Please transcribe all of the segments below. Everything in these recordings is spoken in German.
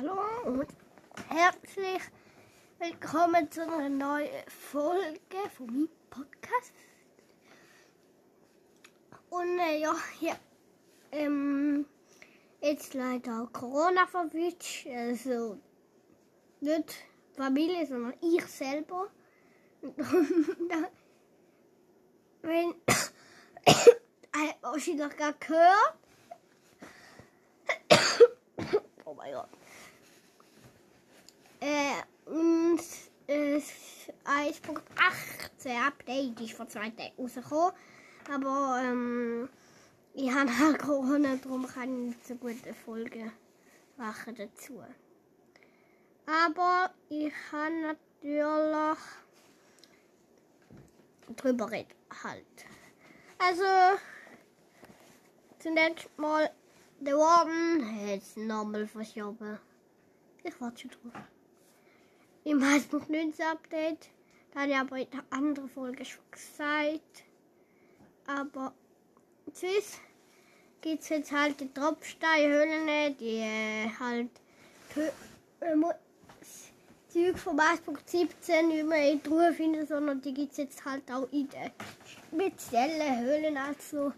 Hallo und herzlich willkommen zu einer neuen Folge von meinem Podcast. Und äh, ja, hier, ähm, jetzt leider Corona verwünscht, also nicht Familie, sondern ich selber. Und wenn, äh, wahrscheinlich gar gehört, oh mein Gott. Äh, und äh, 1.18 Update ist vor zwei Tagen rausgekommen. Aber ähm, ich habe halt Corona, darum kann ich nicht so gute Folgen machen dazu. Aber ich kann natürlich drüber reden halt. Also zunächst mal der Warden hat es nochmal verschoben. Ich warte schon drauf. Im 1.19 Update, da habe ich aber in der anderen Folge schon gesagt. Aber sonst gibt es jetzt halt die Tropfsteinhöhlen, die äh, halt äh, Zeug vom 1.17 nicht mehr in die Ruhe finden, sondern die gibt es jetzt halt auch in den speziellen Höhlen, also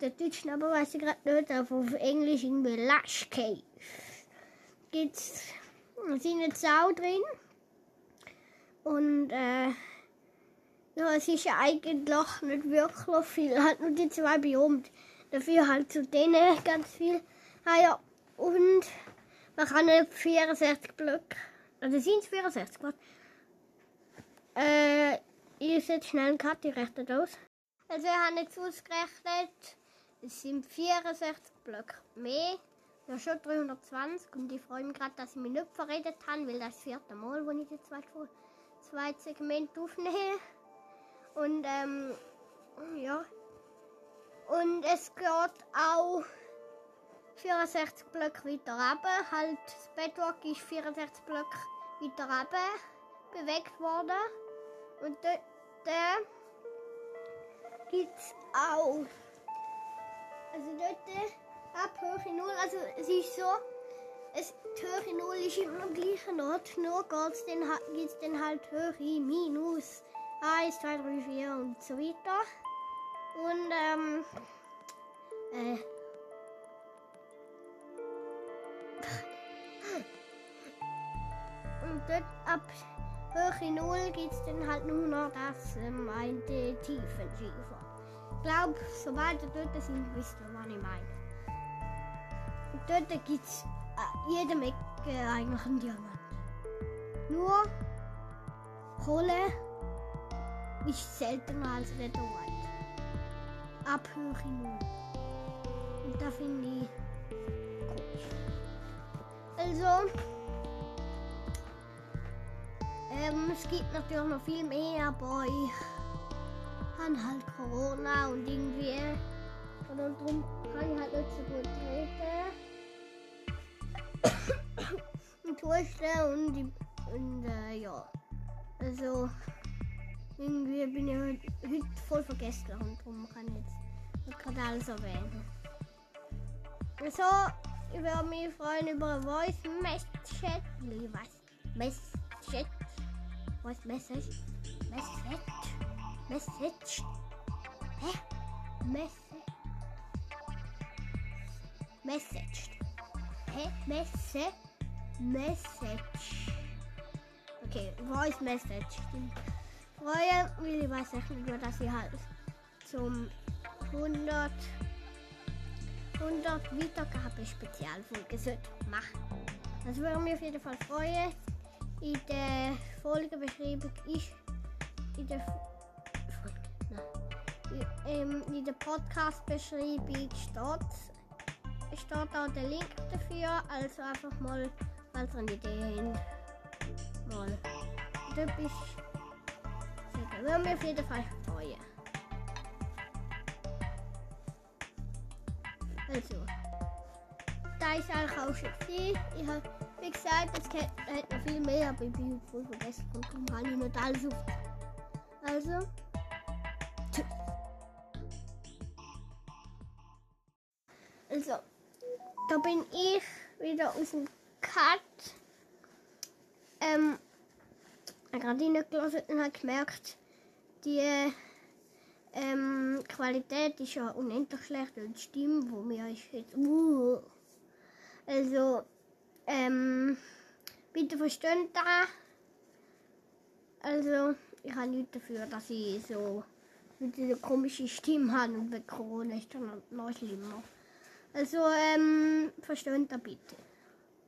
der deutschen, aber weiß ich gerade nicht, aber auf Englisch irgendwie Lush Cave. Gibt's, da sind jetzt auch drin. Und äh, ja, es ist eigentlich nicht wirklich viel, halt nur die zwei Biome. Dafür halt zu denen ganz viel. Ah ja, und man kann nicht 64 Blöcke, also sind es 64, was? Äh, ich setze schnell einen Cut, ich rechne das aus. Also wir haben jetzt ausgerechnet, es sind 64 Blöcke mehr. Ja, schon 320 und ich freue mich gerade, dass ich mich nicht verredet habe, weil das vierte Mal, wo ich das zweite, zweite Segment aufnehme. Und ähm, ja. Und es geht auch 64 Blöcke weiter runter. Halt, das Bedrock ist 64 Blöcke weiter runter bewegt worden. Und dort äh, gibt es auch. Also dort ab Höhe 0. Also es ist so, es, 0 ist immer am gleichen Ort. Nur geht's gibt's dann halt Höhe minus 1, 2, 3, 4 und so weiter. Und ähm, äh, und dort ab Höhe 0 gibt es dann halt nur noch das ähm, eine Tiefenschiefer. Ich glaube, sobald ihr dort sind, wisst ihr, was ich meine. Und dort gibt es an jedem Ecke eigentlich einen Diamant. Nur Kohle ist seltener als Red or White. Ab Höhe 0. Und da finde ich komisch. Also, ähm, es gibt natürlich noch viel mehr, aber ich habe halt Corona und irgendwie. Und darum kann ich halt nicht so gut reden. Und husten und, die- und äh, ja. Also, irgendwie bin ich heute, heute voll vergessen und darum kann ich jetzt gerade alles erwähnen. Also, ich würde mich freuen über ein Voice Message. Was? Message. Voice Message. Message. Message. Hä? Message. Message. Hä? Messe. Message. Okay, Voice Message. Ich freue mich, ich weiß nicht, dass ich halt zum 100 100 Wiedergabe Spezialfolge sollte machen. Das würde mich auf jeden Fall freuen. In der Folgebeschreibung ist in der Folge, nein, in, ähm, in der Podcast-Beschreibung steht, steht auch der Link dafür. Also einfach mal, falls ihr eine Idee habt, mal etwas sagen. Würde mich auf jeden Fall freuen. Also, da ist eigentlich auch schon viel. Ich habe, wie gesagt, es hat noch viel mehr, aber ich bin voll vergessen und darum habe ich nicht alles auf. Also, tschüss. Also, da bin ich wieder aus dem gehabt. Ähm, gerade reingelassen und habe gemerkt, die ähm, Qualität ist ja unendlich schlecht und die Stimme, wo mir ist jetzt. Uh, also, ähm, bitte verstehen da. Also, ich habe nichts dafür, dass ich so mit dieser komischen Stimme habe und bei Corona ist dann noch schlimmer. Also, ähm, verstehen da bitte.